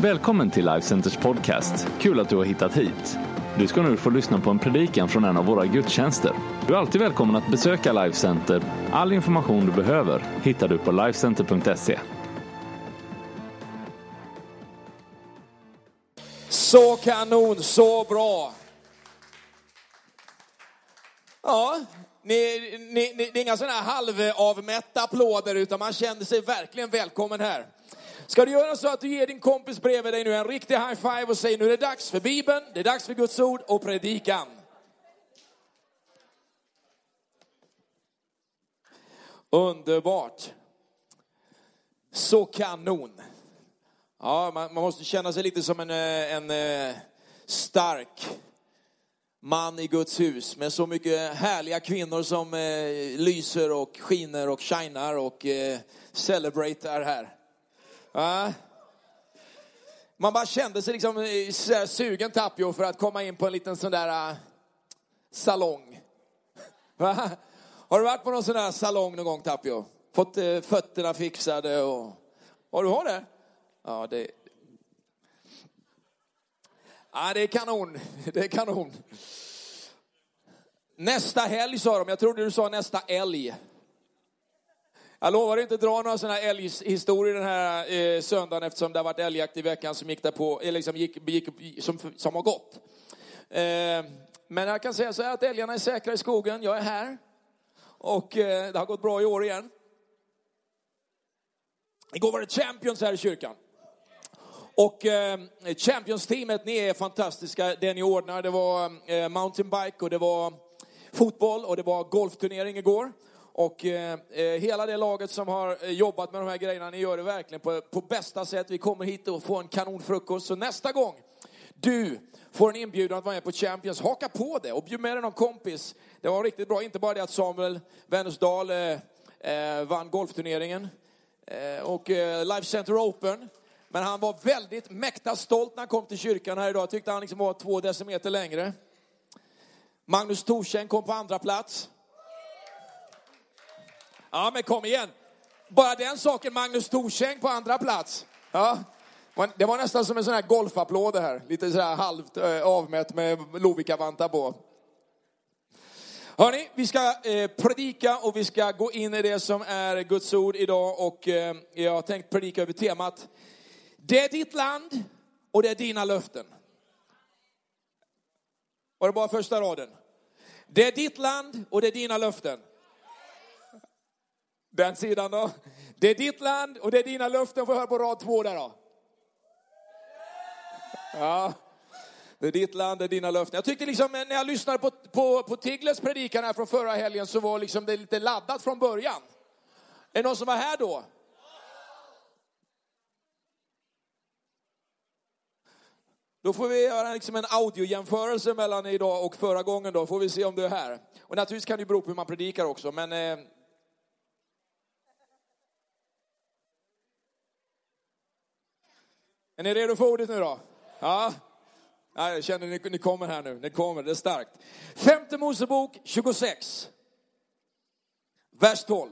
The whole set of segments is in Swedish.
Välkommen till Life Centers podcast. Kul att du har hittat hit. Du ska nu få lyssna på en predikan från en av våra gudstjänster. Du är alltid välkommen att besöka Life Center. All information du behöver hittar du på lifecenter.se. Så kanon, så bra. Ja, ni, ni, ni, det är inga sådana här halvavmätta applåder utan man känner sig verkligen välkommen här. Ska du göra så att du ger din kompis bredvid dig nu en riktig high five och säger nu är det dags för Bibeln, det är dags för Guds ord och predikan. Underbart. Så kanon. Ja, man, man måste känna sig lite som en, eh, en, en stark man i Guds hus med så mycket härliga kvinnor som eh, lyser och skiner och shinar och eh, celebratar här. Ja. Man bara kände sig liksom eh, sugen Tapio för att komma in på en liten sån där uh, salong. Va? Har du varit på någon sån där salong någon gång Tapio? Fått uh, fötterna fixade och... Ja, du har det? Ja, det... Ja, det är kanon. Det är kanon. Nästa helg sa de, jag trodde du sa nästa älg. Jag lovar inte dra några sådana älghistorier den här eh, söndagen eftersom det har varit älgjakt i veckan som gick därpå, eller eh, liksom gick, gick, som, som har gått. Eh, men jag kan säga så här att älgarna är säkra i skogen, jag är här. Och eh, det har gått bra i år igen. Igår var det Champions här i kyrkan. Och eh, Champions-teamet, ni är fantastiska. Det ni ordnar, det var eh, mountainbike och det var fotboll och det var golfturnering igår. Och eh, eh, hela det laget som har eh, jobbat med de här grejerna, ni gör det verkligen på, på bästa sätt. Vi kommer hit och får en kanonfrukost. Så nästa gång du får en inbjudan att vara med på Champions, haka på det och bjud med dig någon kompis. Det var riktigt bra, inte bara det att Samuel Wennersdal eh, eh, vann golfturneringen eh, och eh, Life Center Open. Men han var väldigt mäkta stolt när han kom till kyrkan här idag. Jag tyckte han liksom var två decimeter längre. Magnus Torsen kom på andra plats. Ja, men kom igen. Bara den saken, Magnus Torsäng på andra plats. Ja, det var nästan som en sån här golfapplåd det här. Lite så här halvt eh, avmätt med Lovikka-vantar på. Hörni, vi ska eh, predika och vi ska gå in i det som är Guds ord idag. Och eh, jag har tänkt predika över temat. Det är ditt land och det är dina löften. Var det bara första raden? Det är ditt land och det är dina löften. Den sidan då. Det är ditt land och det är dina löften. Får jag höra på rad två där då. Ja. Det är ditt land, det är dina löften. Jag tyckte liksom när jag lyssnade på, på, på Tigles predikan här från förra helgen så var liksom det lite laddat från början. Är det någon som var här då? Då får vi göra liksom en audiojämförelse mellan idag och förra gången då, får vi se om du är här. Och naturligtvis kan det bero på hur man predikar också, men eh, Är ni redo för ordet nu då? Ja. ja jag känner ni, ni kommer här nu, ni kommer, det är starkt. Femte Mosebok 26. Vers 12.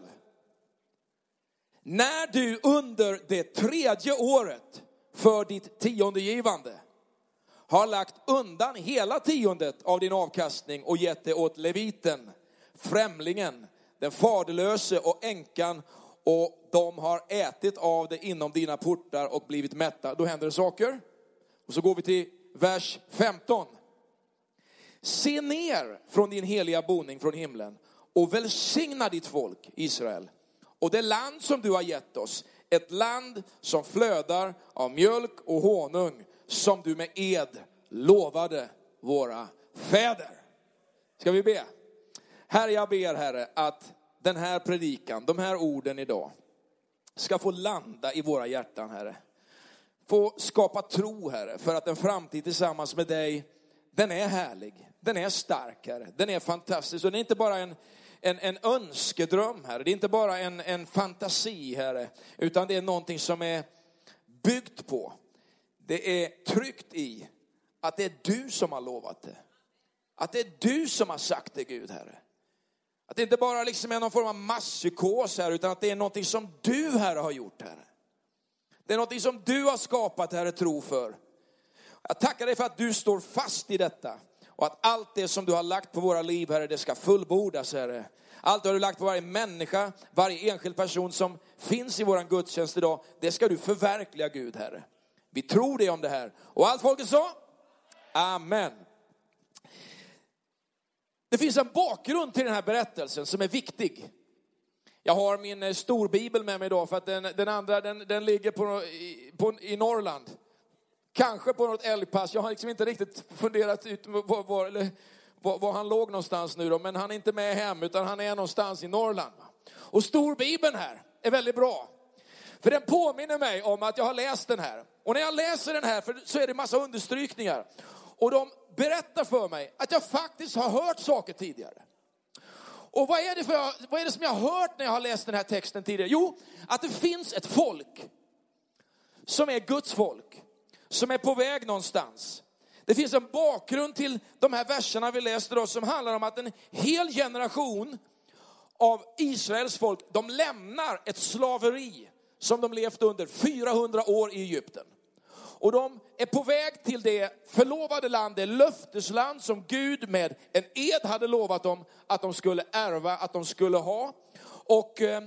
När du under det tredje året för ditt tiondegivande har lagt undan hela tiondet av din avkastning och gett det åt leviten, främlingen, den faderlöse och änkan och de har ätit av det inom dina portar och blivit mätta. Då händer det saker. Och så går vi till vers 15. Se ner från din heliga boning från himlen och välsigna ditt folk Israel och det land som du har gett oss, ett land som flödar av mjölk och honung som du med ed lovade våra fäder. Ska vi be? Herre, jag ber Herre att den här predikan, de här orden idag, ska få landa i våra hjärtan, Herre. Få skapa tro, Herre, för att en framtid tillsammans med dig, den är härlig, den är stark, Herre. Den är fantastisk. Och det är inte bara en, en, en önskedröm, Herre. Det är inte bara en, en fantasi, Herre. Utan det är någonting som är byggt på. Det är tryggt i att det är du som har lovat det. Att det är du som har sagt det, Gud, Herre. Att det inte bara liksom är någon form av masspsykos här, utan att det är någonting som du, Herre, har gjort, Herre. Det är något som du har skapat, Herre, tro för. Jag tackar dig för att du står fast i detta. Och att allt det som du har lagt på våra liv, Herre, det ska fullbordas, Herre. Allt det har lagt på varje människa, varje enskild person som finns i våran gudstjänst idag, det ska du förverkliga, Gud, Herre. Vi tror det om det här. Och allt folket sa? Amen. Det finns en bakgrund till den här berättelsen som är viktig. Jag har min eh, storbibel med mig idag för att den, den andra den, den ligger på, i, på, i Norrland. Kanske på något älgpass. Jag har liksom inte riktigt funderat ut var, var, eller, var, var, han låg någonstans nu då. Men han är inte med hem utan han är någonstans i Norrland. Och storbibeln här är väldigt bra. För den påminner mig om att jag har läst den här. Och när jag läser den här för så är det massa understrykningar. Och de berättar för mig att jag faktiskt har hört saker tidigare. Och vad är, det för, vad är det som jag har hört när jag har läst den här texten tidigare? Jo, att det finns ett folk som är Guds folk, som är på väg någonstans. Det finns en bakgrund till de här verserna vi läste då som handlar om att en hel generation av Israels folk, de lämnar ett slaveri som de levt under 400 år i Egypten. Och de är på väg till det förlovade land, det löftesland som Gud med en ed hade lovat dem att de skulle ärva, att de skulle ha. Och eh,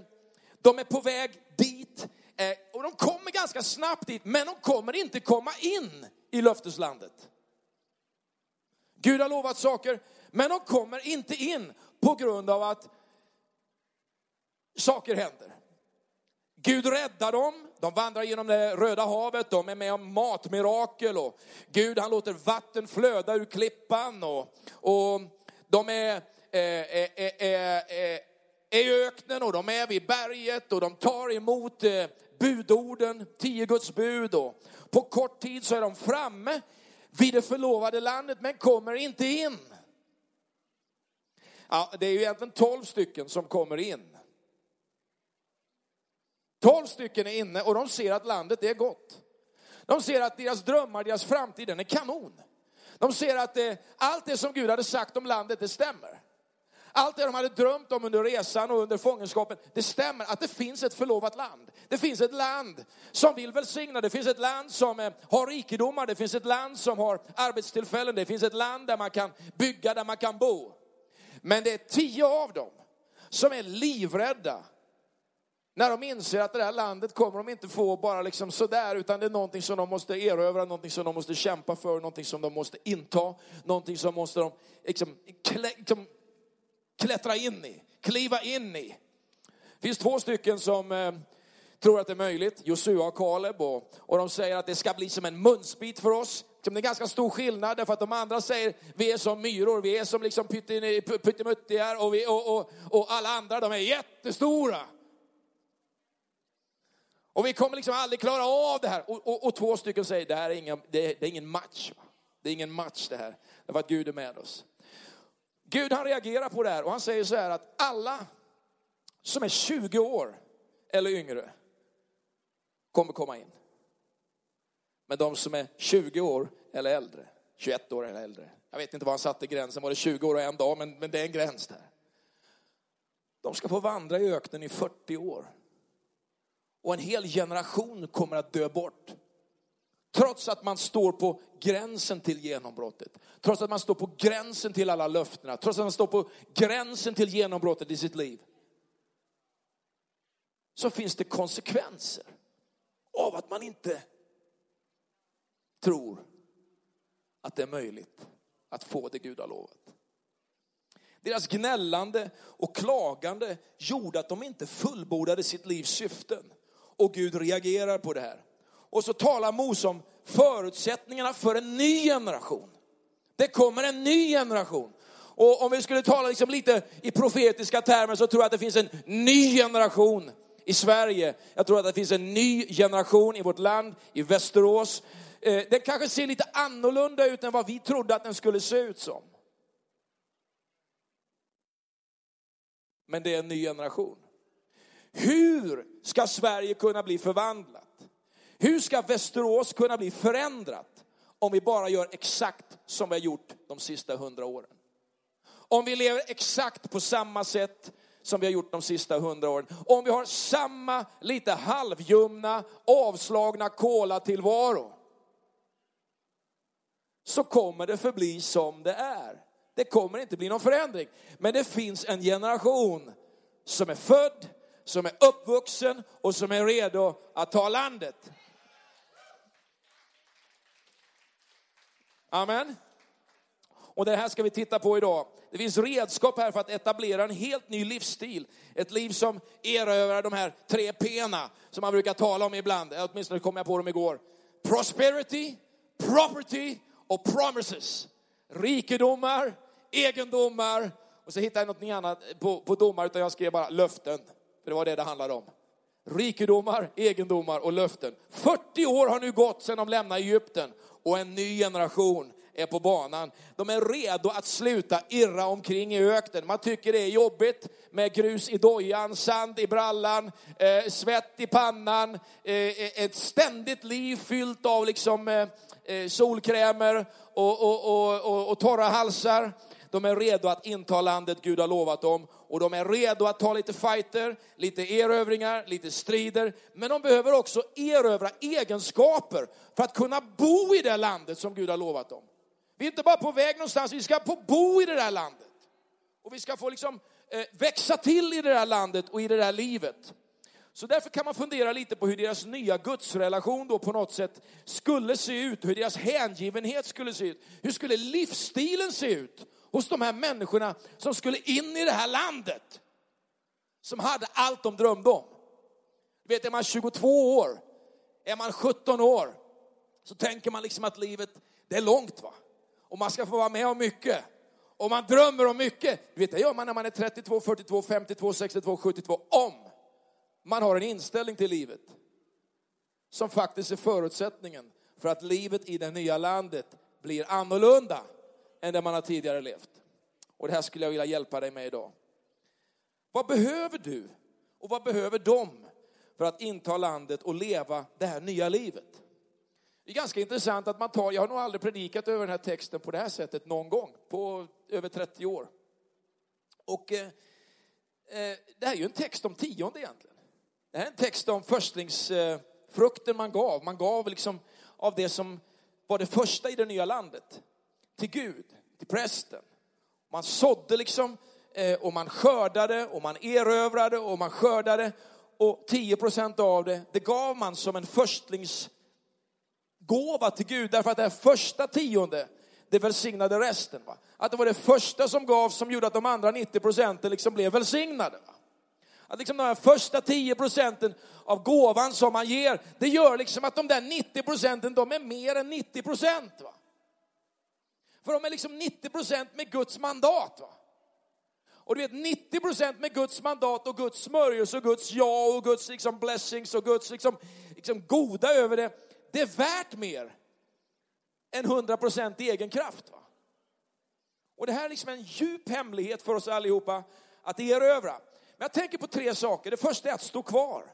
de är på väg dit. Eh, och de kommer ganska snabbt dit, men de kommer inte komma in i löfteslandet. Gud har lovat saker, men de kommer inte in på grund av att saker händer. Gud räddar dem, de vandrar genom det röda havet, de är med om matmirakel och Gud han låter vatten flöda ur klippan och, och de är, är, är, är, är i öknen och de är vid berget och de tar emot eh, budorden, tio Guds bud och på kort tid så är de framme vid det förlovade landet men kommer inte in. Ja, det är ju egentligen tolv stycken som kommer in. Tolv stycken är inne och de ser att landet är gott. De ser att deras drömmar, deras framtid, den är kanon. De ser att det, allt det som Gud hade sagt om landet, det stämmer. Allt det de hade drömt om under resan och under fångenskapen, det stämmer att det finns ett förlovat land. Det finns ett land som vill välsigna, det finns ett land som eh, har rikedomar, det finns ett land som har arbetstillfällen, det finns ett land där man kan bygga, där man kan bo. Men det är tio av dem som är livrädda när de inser att det här landet kommer de inte få bara liksom sådär, utan det är någonting som de måste erövra, någonting som de måste kämpa för, någonting som de måste inta, någonting som måste de liksom, klä, liksom, klättra in i, kliva in i. Det finns två stycken som eh, tror att det är möjligt, Josua och Kaleb, och, och de säger att det ska bli som en munsbit för oss. Liksom, det är ganska stor skillnad därför att de andra säger vi är som myror, vi är som liksom pyttemuttigar och, och, och, och alla andra de är jättestora. Och vi kommer liksom aldrig klara av det här. Och, och, och två stycken säger, det här är ingen, det är, det är ingen match. Det är ingen match det här. Därför att Gud är med oss. Gud han reagerar på det här och han säger så här att alla som är 20 år eller yngre kommer komma in. Men de som är 20 år eller äldre, 21 år eller äldre, jag vet inte var han satte gränsen, var det 20 år och en dag, men, men det är en gräns där. De ska få vandra i öknen i 40 år och en hel generation kommer att dö bort. Trots att man står på gränsen till genombrottet. Trots att man står på gränsen till alla löftena. Trots att man står på gränsen till genombrottet i sitt liv. Så finns det konsekvenser av att man inte tror att det är möjligt att få det Gud har lovat. Deras gnällande och klagande gjorde att de inte fullbordade sitt livs syften och Gud reagerar på det här. Och så talar Mose om förutsättningarna för en ny generation. Det kommer en ny generation. Och om vi skulle tala liksom lite i profetiska termer så tror jag att det finns en ny generation i Sverige. Jag tror att det finns en ny generation i vårt land, i Västerås. Eh, den kanske ser lite annorlunda ut än vad vi trodde att den skulle se ut som. Men det är en ny generation. Hur ska Sverige kunna bli förvandlat? Hur ska Västerås kunna bli förändrat om vi bara gör exakt som vi har gjort de sista hundra åren? Om vi lever exakt på samma sätt som vi har gjort de sista hundra åren, om vi har samma lite halvljumna, avslagna kolatillvaro? så kommer det förbli som det är. Det kommer inte bli någon förändring. Men det finns en generation som är född, som är uppvuxen och som är redo att ta landet. Amen. Och det här ska vi titta på idag. Det finns redskap här för att etablera en helt ny livsstil. Ett liv som erövrar de här tre P'na som man brukar tala om ibland. Åtminstone kom jag på dem igår. Prosperity, property och promises. Rikedomar, egendomar och så hittade jag något annat på, på domar utan jag skrev bara löften. För det var det det handlade om. Rikedomar, egendomar och löften. 40 år har nu gått sedan de lämnade Egypten och en ny generation är på banan. De är redo att sluta irra omkring i öknen. Man tycker det är jobbigt med grus i dojan, sand i brallan, eh, svett i pannan, eh, eh ett ständigt liv fyllt av liksom, eh, eh solkrämer och, och, och, och torra halsar. De är redo att inta landet Gud har lovat dem och de är redo att ta lite fighter, lite erövringar, lite strider. Men de behöver också erövra egenskaper för att kunna bo i det landet som Gud har lovat dem. Vi är inte bara på väg någonstans, vi ska få bo i det där landet. Och vi ska få liksom eh, växa till i det där landet och i det där livet. Så därför kan man fundera lite på hur deras nya gudsrelation då på något sätt skulle se ut, hur deras hängivenhet skulle se ut. Hur skulle livsstilen se ut hos de här människorna som skulle in i det här landet? Som hade allt de drömde om. Du vet, är man 22 år, är man 17 år, så tänker man liksom att livet, det är långt va? Och man ska få vara med om mycket. Och man drömmer om mycket. Du vet, det gör man när man är 32, 42, 52, 62, 72. Om man har en inställning till livet som faktiskt är förutsättningen för att livet i det nya landet blir annorlunda än det man har tidigare levt. Och det här skulle jag vilja hjälpa dig med idag. Vad behöver du och vad behöver de för att inta landet och leva det här nya livet? Det är ganska intressant att man tar, jag har nog aldrig predikat över den här texten på det här sättet någon gång på över 30 år. Och eh, eh, det här är ju en text om tionde egentligen. Det här är en text om förstlingsfrukten man gav. Man gav liksom av det som var det första i det nya landet. Till Gud, till prästen. Man sådde liksom eh, och man skördade och man erövrade och man skördade. Och 10 procent av det, det gav man som en förstlingsgåva till Gud. Därför att det här första tionde, det välsignade resten. Va? Att det var det första som gavs som gjorde att de andra 90 procenten liksom blev välsignade. Va? Att liksom de här första 10 procenten av gåvan som man ger, det gör liksom att de där 90 procenten, de är mer än 90 procent. För de är liksom 90 procent med Guds mandat. Va? Och du vet 90 procent med Guds mandat och Guds smörjelse och Guds ja och Guds liksom blessings och Guds liksom, liksom goda över det. Det är värt mer än 100 procent egen kraft. Va? Och det här är liksom en djup hemlighet för oss allihopa att erövra. Men jag tänker på tre saker. Det första är att stå kvar.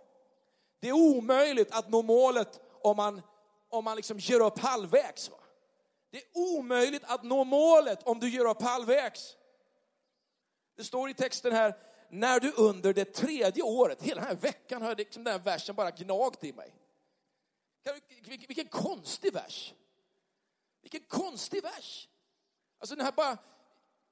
Det är omöjligt att nå målet om man, om man liksom ger upp halvvägs. Va? Det är omöjligt att nå målet om du ger upp halvvägs. Det står i texten här, när du under det tredje året, hela den här veckan har liksom den här versen bara gnagt i mig. Vilken konstig vers. Vilken konstig vers. Alltså den här bara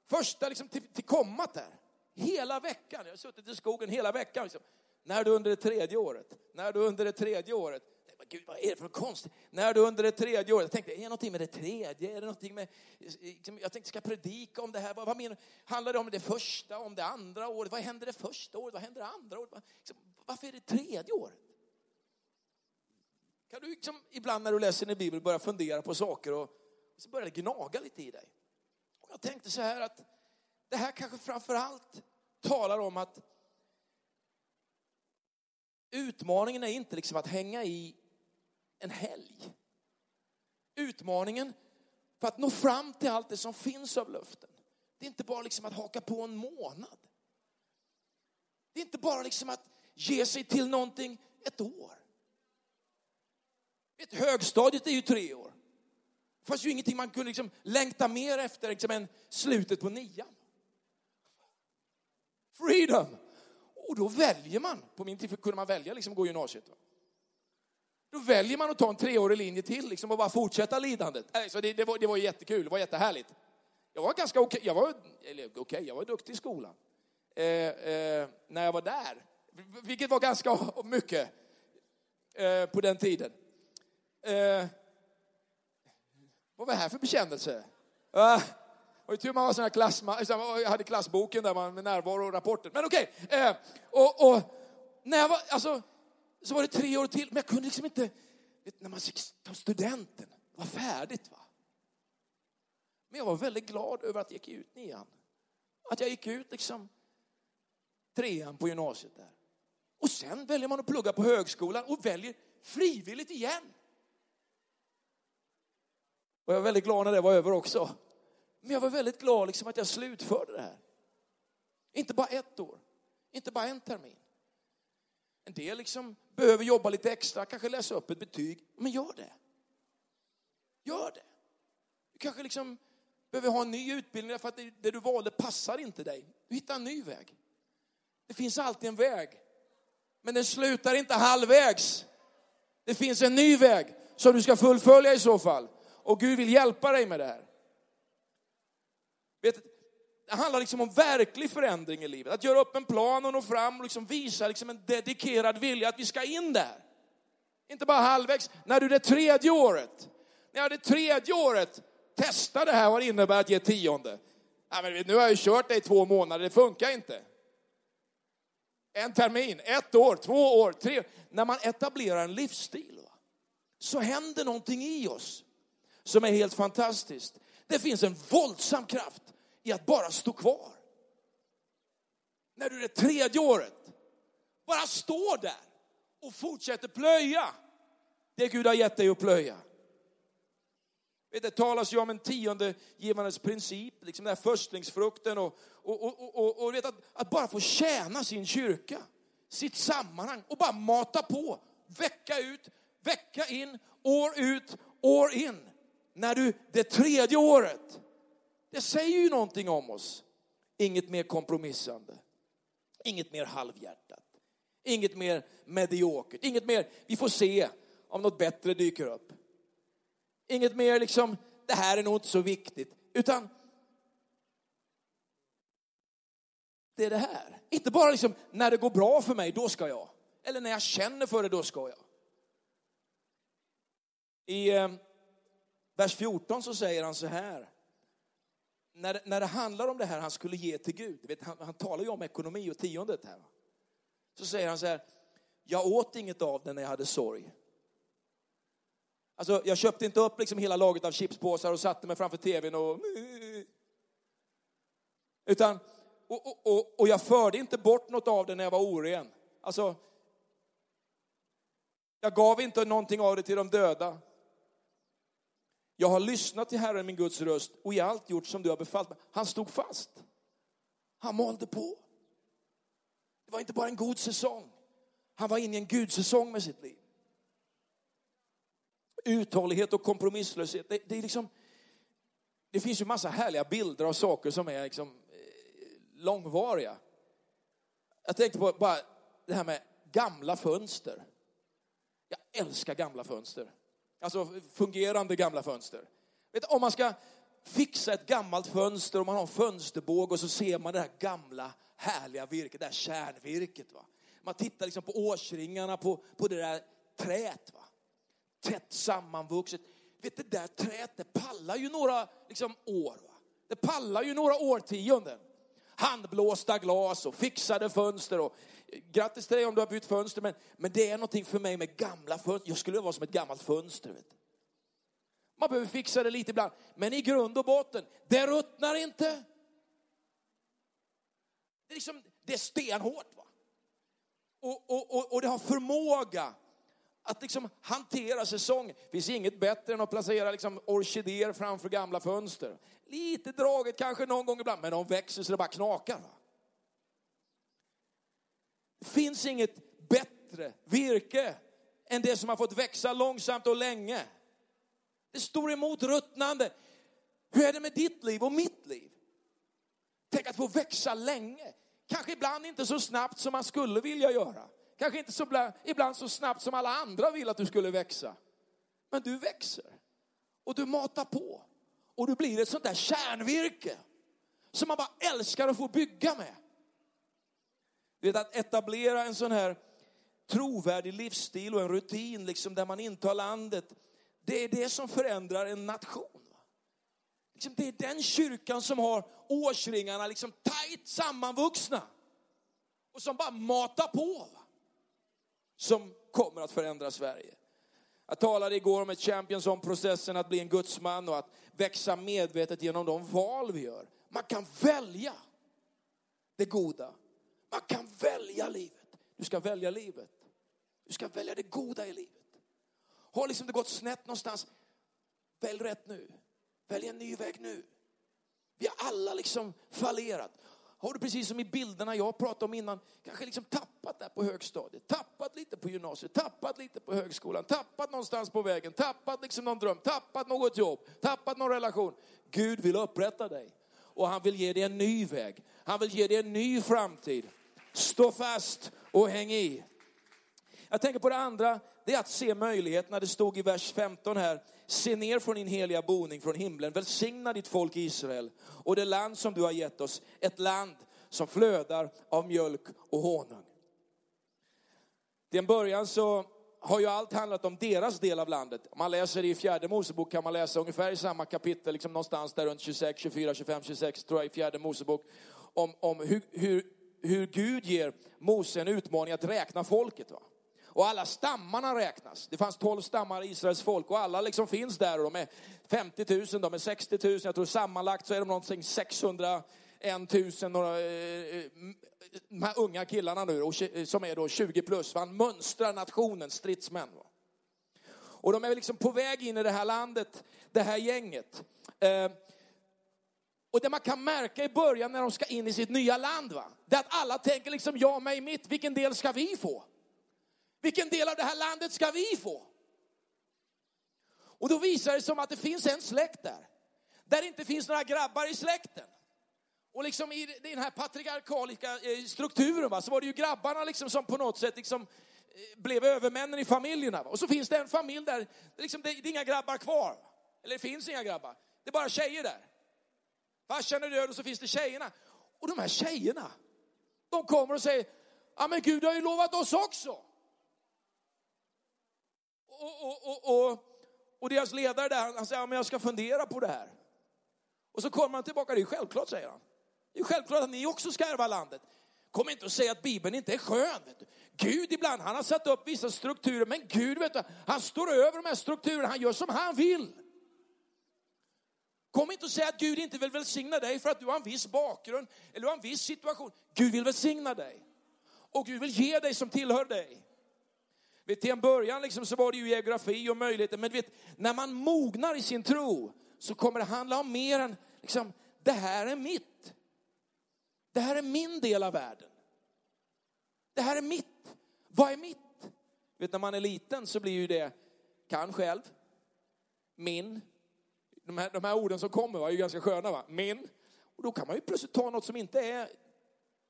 första liksom till, till kommat där. Hela veckan, jag har suttit i skogen hela veckan. Liksom. När du under det tredje året, när du under det tredje året. Men Gud, vad är det för konstigt? När du under det tredje året, jag tänkte, är det någonting med det tredje? Är det någonting med, liksom, jag tänkte, ska jag predika om det här? Vad, vad menar Handlar det om det första, om det andra året? Vad händer det första året? Vad händer det andra året? Liksom, varför är det tredje året? Kan du liksom, ibland när du läser i Bibeln börja fundera på saker och så börjar det gnaga lite i dig? Och jag tänkte så här att det här kanske framför allt talar om att utmaningen är inte liksom att hänga i en helg. Utmaningen för att nå fram till allt det som finns av löften. Det är inte bara liksom att haka på en månad. Det är inte bara liksom att ge sig till någonting ett år. Ett högstadiet är ju tre år. Det fanns ju ingenting man kunde liksom längta mer efter liksom än slutet på nian. Freedom! Och då väljer man, på min tid kunde man välja liksom att gå gymnasiet. Va? Då väljer man att ta en treårig linje till liksom, och bara fortsätta lidandet. Alltså, det, det, var, det var jättekul, det var jättehärligt. Jag var ganska okej, okay. jag var, eller okay, jag var duktig i skolan. Eh, eh, när jag var där, vilket var ganska mycket eh, på den tiden. Eh, vad var det här för bekännelse? Ah, uh, och tur man var sån här klass, eh, jag hade klassboken där man med närvaro och rapporter. Men okej, okay. eh, och, och, när jag var, alltså, så var det tre år till, men jag kunde liksom inte, vet, när man ta studenten, det var färdigt va. Men jag var väldigt glad över att jag gick ut nian. Att jag gick ut liksom trean på gymnasiet där. Och sen väljer man att plugga på högskolan och väljer frivilligt igen. Och jag var väldigt glad när det var över också. Men jag var väldigt glad liksom att jag slutförde det här. Inte bara ett år, inte bara en termin. En del liksom behöver jobba lite extra, kanske läsa upp ett betyg. Men gör det. Gör det. Du kanske liksom behöver ha en ny utbildning därför att det du valde passar inte dig. Du hittar en ny väg. Det finns alltid en väg. Men den slutar inte halvvägs. Det finns en ny väg som du ska fullfölja i så fall. Och Gud vill hjälpa dig med det här. Vet, det handlar liksom om verklig förändring i livet. Att göra upp en plan och nå fram och liksom visa liksom en dedikerad vilja att vi ska in där. Inte bara halvvägs. När du det tredje året, när det tredje året testar det här vad det innebär att ge tionde. Ja, men nu har jag ju kört det i två månader, det funkar inte. En termin, ett år, två år, tre När man etablerar en livsstil va, så händer någonting i oss som är helt fantastiskt. Det finns en våldsam kraft i att bara stå kvar. När du är det tredje året, bara står där och fortsätter plöja det Gud har gett dig att plöja. Det talas ju om en tionde givandes princip, liksom den här förstlingsfrukten och, och, och, och, och vet att, att bara få tjäna sin kyrka, sitt sammanhang och bara mata på, vecka ut, vecka in, år ut, år in. När du, det tredje året, det säger ju någonting om oss. Inget mer kompromissande, inget mer halvhjärtat, inget mer mediokert, inget mer, vi får se om något bättre dyker upp. Inget mer liksom, det här är nog inte så viktigt. Utan det är det här. Inte bara liksom, när det går bra för mig, då ska jag. Eller när jag känner för det, då ska jag. I eh, vers 14 så säger han så här. När, när det handlar om det här han skulle ge till Gud, vet, han, han talar ju om ekonomi och tiondet här. Så säger han så här, jag åt inget av det när jag hade sorg. Alltså, jag köpte inte upp liksom hela laget av chipspåsar och satte mig framför tvn och... Utan, och, och, och, och jag förde inte bort något av det när jag var oren. Alltså, jag gav inte någonting av det till de döda. Jag har lyssnat till Herren min Guds röst och i allt gjort som du har befallt mig. Han stod fast. Han malde på. Det var inte bara en god säsong. Han var inne i en gudsäsong med sitt liv uthållighet och kompromisslöshet. Det, det, är liksom, det finns ju massa härliga bilder av saker som är liksom eh, långvariga. Jag tänkte på bara det här med gamla fönster. Jag älskar gamla fönster. Alltså fungerande gamla fönster. Vet, om man ska fixa ett gammalt fönster och man har en fönsterbåge och så ser man det här gamla härliga virket, det här kärnvirket. Va? Man tittar liksom på årsringarna på, på det där träet. Va? tätt sammanvuxet. Vet det där träet, det pallar ju några liksom, år. Va? Det pallar ju några årtionden. Handblåsta glas och fixade fönster. Och, grattis till dig om du har bytt fönster, men, men det är någonting för mig med gamla fönster. Jag skulle vara som ett gammalt fönster. Vet du. Man behöver fixa det lite ibland. Men i grund och botten, det ruttnar inte. Det är, liksom, det är stenhårt. Va? Och, och, och, och det har förmåga att liksom hantera säsongen. Det finns inget bättre än att placera liksom orkidéer framför gamla fönster. Lite draget kanske någon gång ibland, men de växer så det bara knakar. Va? Finns inget bättre virke än det som har fått växa långsamt och länge. Det står emot ruttnande. Hur är det med ditt liv och mitt liv? Tänk att få växa länge. Kanske ibland inte så snabbt som man skulle vilja göra. Kanske inte så ibland så snabbt som alla andra vill att du skulle växa. Men du växer. Och du matar på. Och du blir ett sånt där kärnvirke. Som man bara älskar att få bygga med. Du vet att etablera en sån här trovärdig livsstil och en rutin liksom där man intar landet. Det är det som förändrar en nation. Liksom det är den kyrkan som har årsringarna liksom tajt sammanvuxna. Och som bara matar på. Som kommer att förändra Sverige. Jag talade igår om ett Champions om processen att bli en gudsman och att växa medvetet genom de val vi gör. Man kan välja det goda. Man kan välja livet. Du ska välja livet. Du ska välja det goda i livet. Har liksom det gått snett någonstans, välj rätt nu. Välj en ny väg nu. Vi har alla liksom fallerat. Har du precis som i bilderna jag pratade om innan, kanske liksom tappat där på högstadiet, tappat lite på gymnasiet, tappat lite på högskolan, tappat någonstans på vägen, tappat liksom någon dröm, tappat något jobb, tappat någon relation. Gud vill upprätta dig och han vill ge dig en ny väg. Han vill ge dig en ny framtid. Stå fast och häng i. Jag tänker på det andra, det är att se möjligheterna. Det stod i vers 15 här, se ner från din heliga boning från himlen, välsigna ditt folk Israel och det land som du har gett oss, ett land som flödar av mjölk och honung. Till en början så har ju allt handlat om deras del av landet. Om man läser i fjärde Mosebok kan man läsa ungefär i samma kapitel, liksom någonstans där runt 26, 24, 25, 26 tror jag i fjärde Mosebok, om, om hur, hur, hur Gud ger Mose en utmaning att räkna folket. Va? Och alla stammarna räknas. Det fanns 12 stammar i Israels folk och alla liksom finns där och de är 50 000, de är 60 000, jag tror sammanlagt så är de någonting 600 1000, några, eh, eh, de här unga killarna nu eh, som är då 20 plus, han mönstrar nationen, stridsmän. Och de är liksom på väg in i det här landet, det här gänget. Och det man kan märka i början när de ska in i sitt nya land, va? det är att alla tänker liksom, jag, mig, mitt, vilken del ska vi få? Vilken del av det här landet ska vi få? Och då visar det som att det finns en släkt där. Där det inte finns några grabbar i släkten. Och liksom i den här patriarkaliska eh, strukturen va, så var det ju grabbarna liksom som på något sätt liksom eh, blev övermännen i familjerna. Va? Och så finns det en familj där liksom, det, liksom, det är inga grabbar kvar. Eller det finns inga grabbar. Det är bara tjejer där. Farsan är död och så finns det tjejerna. Och de här tjejerna, de kommer och säger, ja men Gud har ju lovat oss också och, och, och, och, deras ledare där, han säger, ja, men jag ska fundera på det här. Och så kommer han tillbaka, det är självklart säger han. Det är självklart att ni också ska ärva landet. Kom inte och säg att Bibeln inte är skön. Gud ibland, han har satt upp vissa strukturer, men Gud vet du, han står över de här strukturerna, han gör som han vill. Kom inte och säg att Gud inte vill välsigna dig för att du har en viss bakgrund eller du har en viss situation. Gud vill välsigna dig. Och Gud vill ge dig som tillhör dig. Vet, till en början liksom så var det ju geografi och möjligheter, men vet, när man mognar i sin tro så kommer det handla om mer än, liksom, det här är mitt. Det här är min del av världen. Det här är mitt. Vad är mitt? Vet, när man är liten så blir ju det, kan själv, min. De här, de här orden som kommer är ju ganska sköna va, min. Och då kan man ju plötsligt ta något som inte är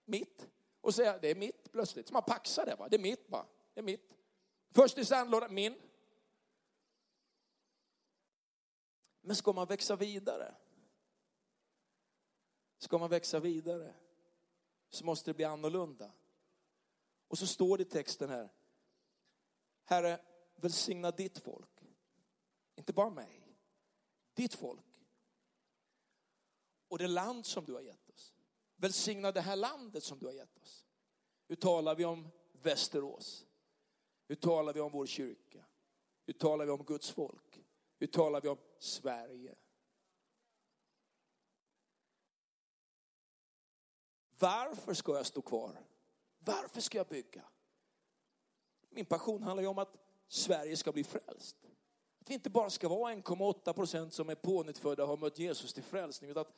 mitt och säga det är mitt plötsligt. Så man paxar det va, det är mitt bara, det är mitt. Först i sandlådan, min. Men ska man växa vidare, ska man växa vidare så måste det bli annorlunda. Och så står det i texten här, Herre, välsigna ditt folk. Inte bara mig, ditt folk. Och det land som du har gett oss. Välsigna det här landet som du har gett oss. Hur talar vi om Västerås. Hur talar vi om vår kyrka? Hur talar vi om Guds folk? Hur talar vi om Sverige? Varför ska jag stå kvar? Varför ska jag bygga? Min passion handlar ju om att Sverige ska bli frälst. Att vi inte bara ska vara 1,8 procent som är pånyttfödda och har mött Jesus till frälsning, utan att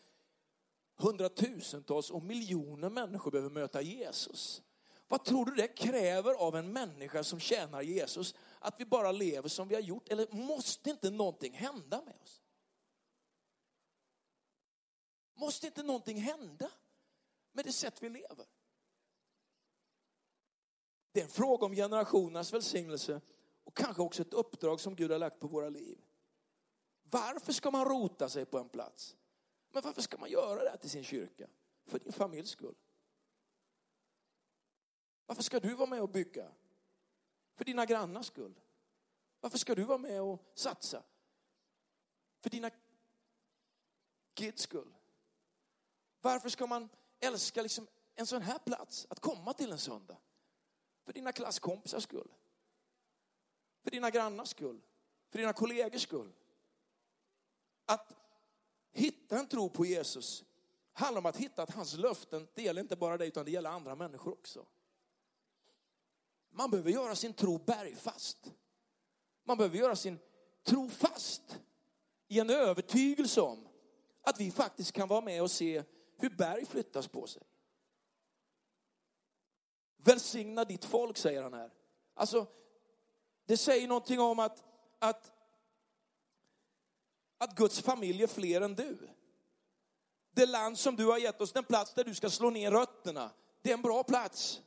hundratusentals och miljoner människor behöver möta Jesus. Vad tror du det kräver av en människa som tjänar Jesus? Att vi bara lever som vi har gjort? Eller måste inte någonting hända med oss? Måste inte någonting hända med det sätt vi lever? Det är en fråga om generationernas välsignelse och kanske också ett uppdrag som Gud har lagt på våra liv. Varför ska man rota sig på en plats? Men varför ska man göra det till sin kyrka? För din familjs skull. Varför ska du vara med och bygga? För dina grannars skull. Varför ska du vara med och satsa? För dina kids skull. Varför ska man älska liksom en sån här plats, att komma till en söndag? För dina klasskompisars skull. För dina grannars skull. För dina kollegors skull. Att hitta en tro på Jesus handlar om att hitta att hans löften, det gäller inte bara dig utan det gäller andra människor också. Man behöver göra sin tro bergfast. Man behöver göra sin tro fast i en övertygelse om att vi faktiskt kan vara med och se hur berg flyttas på sig. Välsigna ditt folk, säger han här. Alltså, det säger någonting om att, att, att Guds familj är fler än du. Det land som du har gett oss, den plats där du ska slå ner rötterna, det är en bra plats.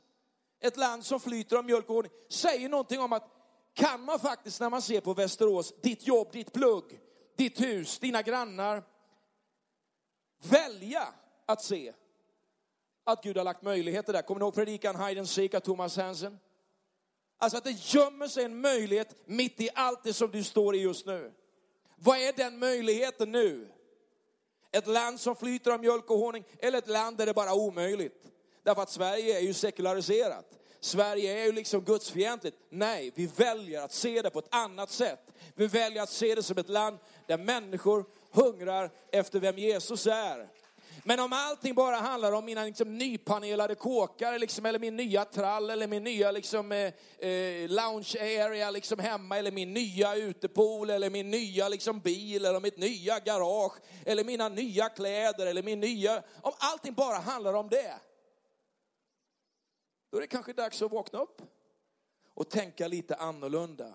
Ett land som flyter av mjölk och honung. Säger någonting om att kan man faktiskt när man ser på Västerås, ditt jobb, ditt plugg, ditt hus, dina grannar, välja att se att Gud har lagt möjligheter där. Kommer ni ihåg predikan Hide and Seek av Thomas Hansen? Alltså att det gömmer sig en möjlighet mitt i allt det som du står i just nu. Vad är den möjligheten nu? Ett land som flyter av mjölk och honung eller ett land där det bara är omöjligt? Därför att Sverige är ju sekulariserat. Sverige är ju liksom gudsfientligt. Nej, vi väljer att se det på ett annat sätt. Vi väljer att se det som ett land där människor hungrar efter vem Jesus är. Men om allting bara handlar om mina liksom, nypanelade kåkar, liksom, eller min nya trall, eller min nya liksom, eh, eh, lounge area liksom, hemma, eller min nya utepool, eller min nya liksom, bil, eller mitt nya garage, eller mina nya kläder, eller min nya... Om allting bara handlar om det, då är det kanske dags att vakna upp och tänka lite annorlunda.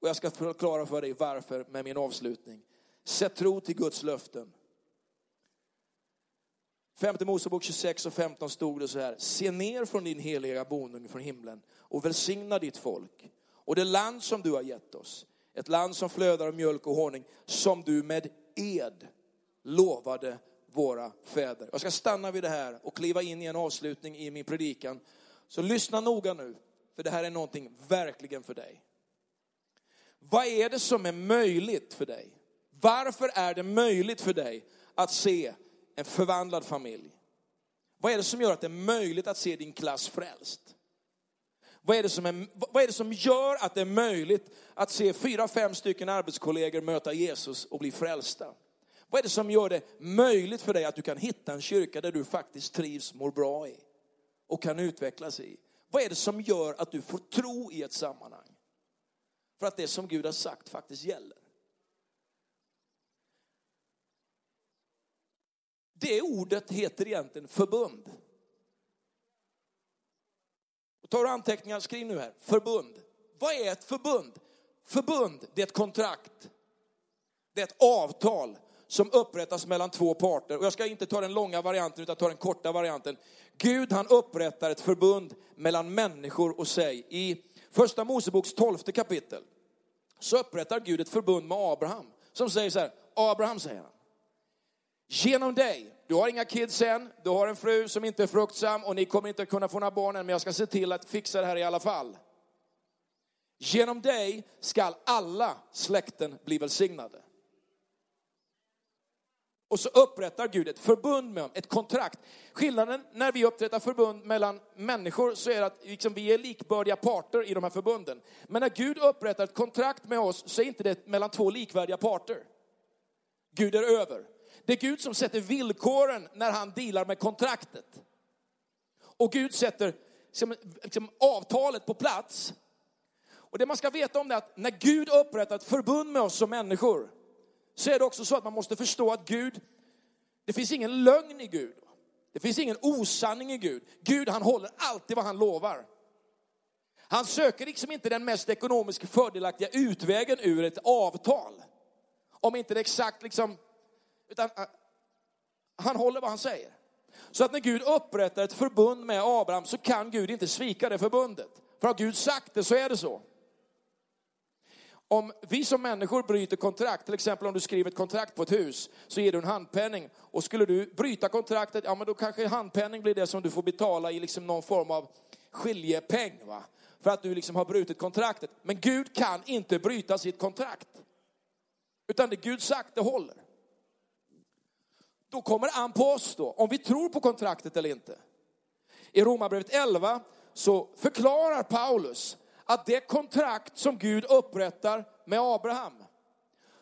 Och jag ska förklara för dig varför med min avslutning. Sätt tro till Guds löften. Femte Mosebok 26 och 15 stod det så här. Se ner från din heliga boning från himlen och välsigna ditt folk och det land som du har gett oss. Ett land som flödar av mjölk och honung som du med ed lovade våra fäder. Jag ska stanna vid det här och kliva in i en avslutning i min predikan. Så lyssna noga nu, för det här är någonting verkligen för dig. Vad är det som är möjligt för dig? Varför är det möjligt för dig att se en förvandlad familj? Vad är det som gör att det är möjligt att se din klass frälst? Vad är, det som är, vad är det som gör att det är möjligt att se fyra, fem stycken arbetskollegor möta Jesus och bli frälsta? Vad är det som gör det möjligt för dig att du kan hitta en kyrka där du faktiskt trivs, mår bra i och kan utvecklas i? Vad är det som gör att du får tro i ett sammanhang? För att det som Gud har sagt faktiskt gäller. Det ordet heter egentligen förbund. Och tar du anteckningar, skriv nu här. Förbund. Vad är ett förbund? Förbund, det är ett kontrakt. Det är ett avtal som upprättas mellan två parter. Och jag ska inte ta den långa varianten utan ta den korta varianten. Gud han upprättar ett förbund mellan människor och sig. I första Moseboks tolfte kapitel så upprättar Gud ett förbund med Abraham. Som säger så här, Abraham säger han, genom dig, du har inga kids än, du har en fru som inte är fruktsam och ni kommer inte kunna få några barn än, men jag ska se till att fixa det här i alla fall. Genom dig skall alla släkten bli välsignade. Och så upprättar Gud ett förbund med dem, ett kontrakt. Skillnaden när vi upprättar förbund mellan människor så är att liksom vi är likbördiga parter i de här förbunden. Men när Gud upprättar ett kontrakt med oss så är inte det mellan två likvärdiga parter. Gud är över. Det är Gud som sätter villkoren när han dealar med kontraktet. Och Gud sätter liksom, liksom, avtalet på plats. Och det man ska veta om det är att när Gud upprättar ett förbund med oss som människor så är det också så att man måste förstå att Gud, det finns ingen lögn i Gud. Det finns ingen osanning i Gud. Gud han håller alltid vad han lovar. Han söker liksom inte den mest ekonomiskt fördelaktiga utvägen ur ett avtal. Om inte det exakt liksom, utan eh, han håller vad han säger. Så att när Gud upprättar ett förbund med Abraham så kan Gud inte svika det förbundet. För har Gud sagt det så är det så. Om vi som människor bryter kontrakt, till exempel om du skriver ett kontrakt på ett hus, så ger du en handpenning. Och skulle du bryta kontraktet, ja men då kanske handpenning blir det som du får betala i liksom någon form av skiljepeng. Va? För att du liksom har brutit kontraktet. Men Gud kan inte bryta sitt kontrakt. Utan det Gud sagt, det håller. Då kommer an på oss då, om vi tror på kontraktet eller inte. I Romarbrevet 11 så förklarar Paulus att det kontrakt som Gud upprättar med Abraham,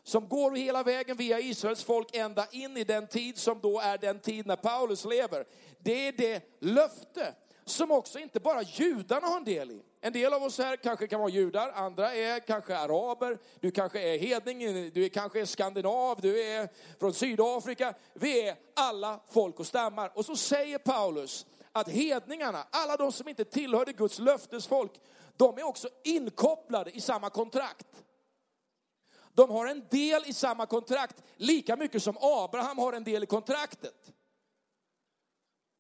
som går hela vägen via Israels folk ända in i den tid som då är den tid när Paulus lever. Det är det löfte som också inte bara judarna har en del i. En del av oss här kanske kan vara judar, andra är kanske araber, du kanske är hedning, du kanske är skandinav, du är från Sydafrika. Vi är alla folk och stammar. Och så säger Paulus att hedningarna, alla de som inte tillhörde Guds löftesfolk, de är också inkopplade i samma kontrakt. De har en del i samma kontrakt, lika mycket som Abraham har en del i kontraktet.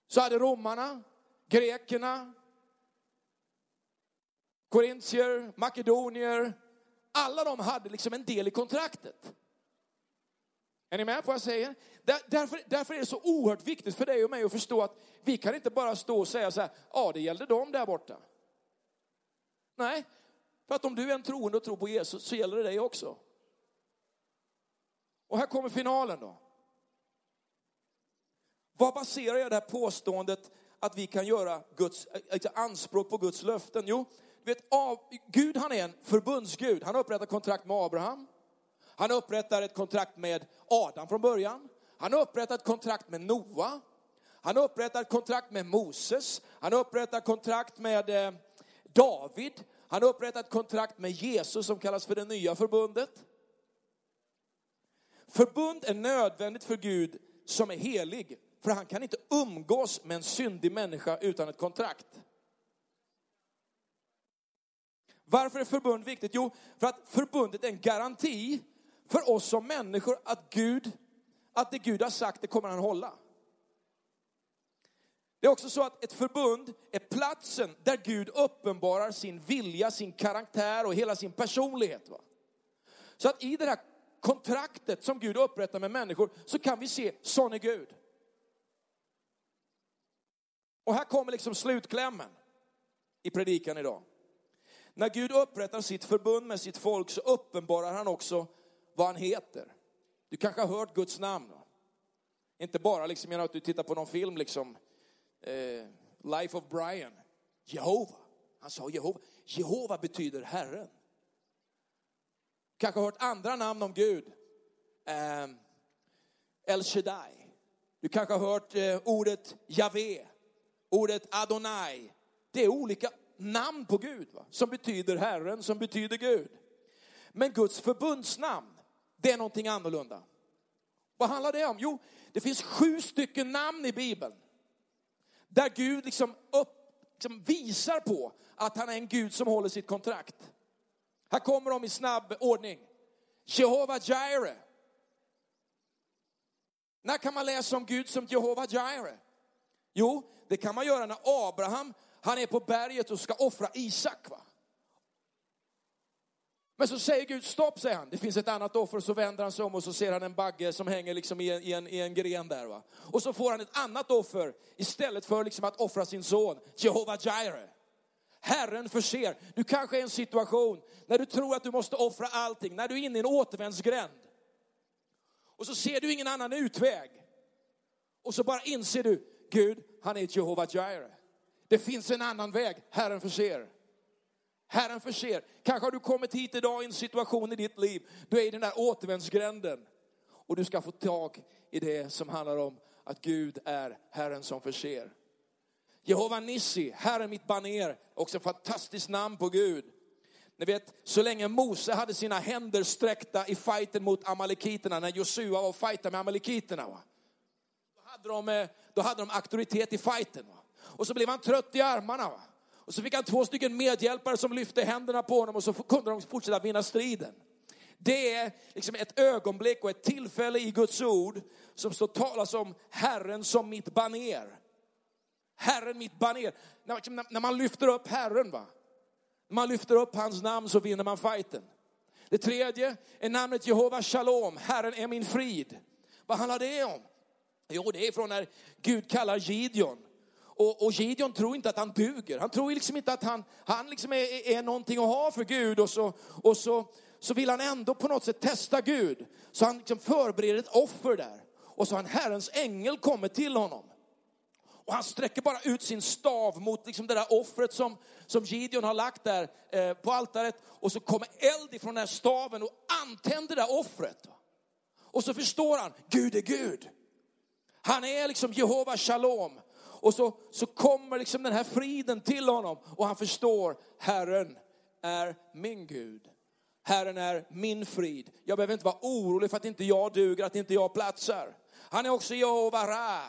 Så hade romarna, grekerna, korintier, makedonier, alla de hade liksom en del i kontraktet. Är ni med på vad jag säger? Därför, därför är det så oerhört viktigt för dig och mig att förstå att vi kan inte bara stå och säga så här, ja det gällde dem där borta. Nej, för att om du är en troende och tror på Jesus så gäller det dig också. Och här kommer finalen då. Vad baserar jag det här påståendet att vi kan göra Guds, eh, alltså anspråk på Guds löften? Jo, vet, av, Gud han är en förbundsgud. Han upprättar kontrakt med Abraham. Han upprättar ett kontrakt med Adam från början. Han upprättar ett kontrakt med Noa. Han upprättar ett kontrakt med Moses. Han upprättar kontrakt med eh, David. Han upprättar ett kontrakt med Jesus som kallas för det nya förbundet. Förbund är nödvändigt för Gud som är helig. För han kan inte umgås med en syndig människa utan ett kontrakt. Varför är förbund viktigt? Jo, för att förbundet är en garanti för oss som människor att Gud, att det Gud har sagt, det kommer han hålla. Det är också så att ett förbund är platsen där Gud uppenbarar sin vilja, sin karaktär och hela sin personlighet. Va? Så att i det här kontraktet som Gud upprättar med människor så kan vi se, sån är Gud. Och här kommer liksom slutklämmen i predikan idag. När Gud upprättar sitt förbund med sitt folk så uppenbarar han också vad han heter. Du kanske har hört Guds namn. Inte bara liksom genom att du tittar på någon film, liksom eh, Life of Brian. Jehova. Han sa Jehova. Jehova betyder Herren. Kanske har hört andra namn om Gud. Eh, El Shaddai. Du kanske har hört eh, ordet Javé, ordet Adonai. Det är olika namn på Gud va? som betyder Herren, som betyder Gud. Men Guds förbundsnamn, det är någonting annorlunda. Vad handlar det om? Jo, det finns sju stycken namn i Bibeln. Där Gud liksom, upp, liksom visar på att han är en Gud som håller sitt kontrakt. Här kommer de i snabb ordning. Jehova Jireh. När kan man läsa om Gud som Jehova Jireh? Jo, det kan man göra när Abraham, han är på berget och ska offra Isak. Va? Men så säger Gud stopp, säger han. Det finns ett annat offer. Så vänder han sig om och så ser han en bagge som hänger liksom i, en, i, en, i en gren där. Va? Och så får han ett annat offer istället för liksom att offra sin son, Jehova Jireh. Herren förser. Du kanske är i en situation när du tror att du måste offra allting, när du är inne i en återvändsgränd. Och så ser du ingen annan utväg. Och så bara inser du, Gud, han är Jehova Jireh. Det finns en annan väg, Herren förser. Herren förser. Kanske har du kommit hit idag i en situation i ditt liv, du är i den där återvändsgränden. Och du ska få tag i det som handlar om att Gud är Herren som förser. Jehova Nissi, Herren mitt baner, också ett fantastiskt namn på Gud. Ni vet, så länge Mose hade sina händer sträckta i fighten mot amalekiterna, när Josua var och fightade med amalekiterna, va? Då, hade de, eh, då hade de auktoritet i fighten. Va? Och så blev han trött i armarna. Va? Och så fick han två stycken medhjälpare som lyfte händerna på honom och så kunde de fortsätta vinna striden. Det är liksom ett ögonblick och ett tillfälle i Guds ord som står talas om Herren som mitt baner. Herren mitt baner. Liksom, när, när man lyfter upp Herren, va? när man lyfter upp hans namn så vinner man fighten. Det tredje är namnet Jehova Shalom, Herren är min frid. Vad handlar det om? Jo, det är från när Gud kallar Gideon. Och, och Gideon tror inte att han duger. Han tror liksom inte att han, han liksom är, är någonting att ha för Gud. Och, så, och så, så vill han ändå på något sätt testa Gud. Så han liksom förbereder ett offer där. Och så har en Herrens ängel kommit till honom. Och han sträcker bara ut sin stav mot liksom det där offret som, som Gideon har lagt där eh, på altaret. Och så kommer eld ifrån den här staven och antänder det där offret. Och så förstår han, Gud är Gud. Han är liksom Jehova Shalom. Och så, så kommer liksom den här friden till honom och han förstår, Herren är min Gud. Herren är min frid. Jag behöver inte vara orolig för att inte jag duger, att inte jag platsar. Han är också Jehova Ra.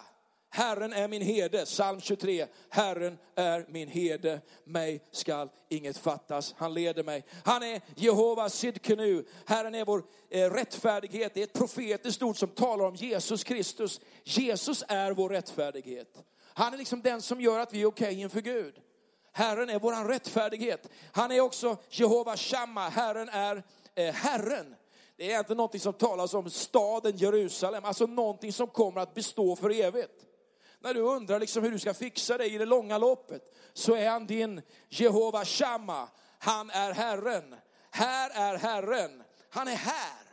Herren är min herde, psalm 23. Herren är min herde, mig skall inget fattas. Han leder mig. Han är Jehova Sidkenu. Herren är vår eh, rättfärdighet. Det är ett profetiskt ord som talar om Jesus Kristus. Jesus är vår rättfärdighet. Han är liksom den som gör att vi är okej okay inför Gud. Herren är vår rättfärdighet. Han är också Jehova Shamma. Herren är eh, Herren. Det är inte någonting som talas om staden Jerusalem, alltså någonting som kommer att bestå för evigt när du undrar liksom hur du ska fixa det i det långa loppet, så är han din Jehova Shamma. Han är Herren. Här är Herren. Han är här.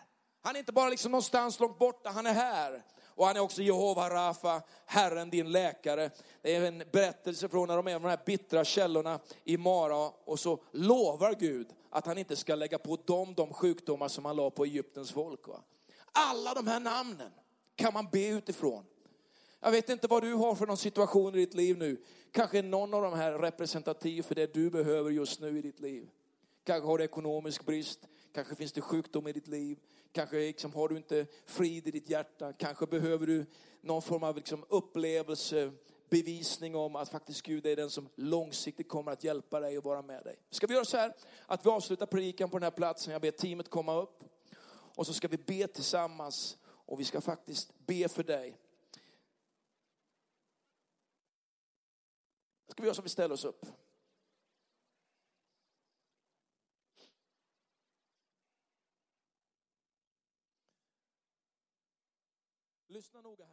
Han är inte bara liksom någonstans långt borta, han är här. Och han är också Jehova Rafa, Herren din läkare. Det är en berättelse från när de är de här bittra källorna i Mara och så lovar Gud att han inte ska lägga på dem de sjukdomar som han la på Egyptens folk. Va? Alla de här namnen kan man be utifrån. Jag vet inte vad du har för någon situation i ditt liv nu. Kanske någon av de här representativ för det du behöver just nu i ditt liv. Kanske har du ekonomisk brist, kanske finns det sjukdom i ditt liv, kanske liksom har du inte frid i ditt hjärta, kanske behöver du någon form av liksom upplevelse, bevisning om att faktiskt Gud är den som långsiktigt kommer att hjälpa dig och vara med dig. Ska vi göra så här att vi avslutar predikan på den här platsen, jag ber teamet komma upp och så ska vi be tillsammans och vi ska faktiskt be för dig. Ska vi göra så vi ställer oss upp. Lyssna noga här.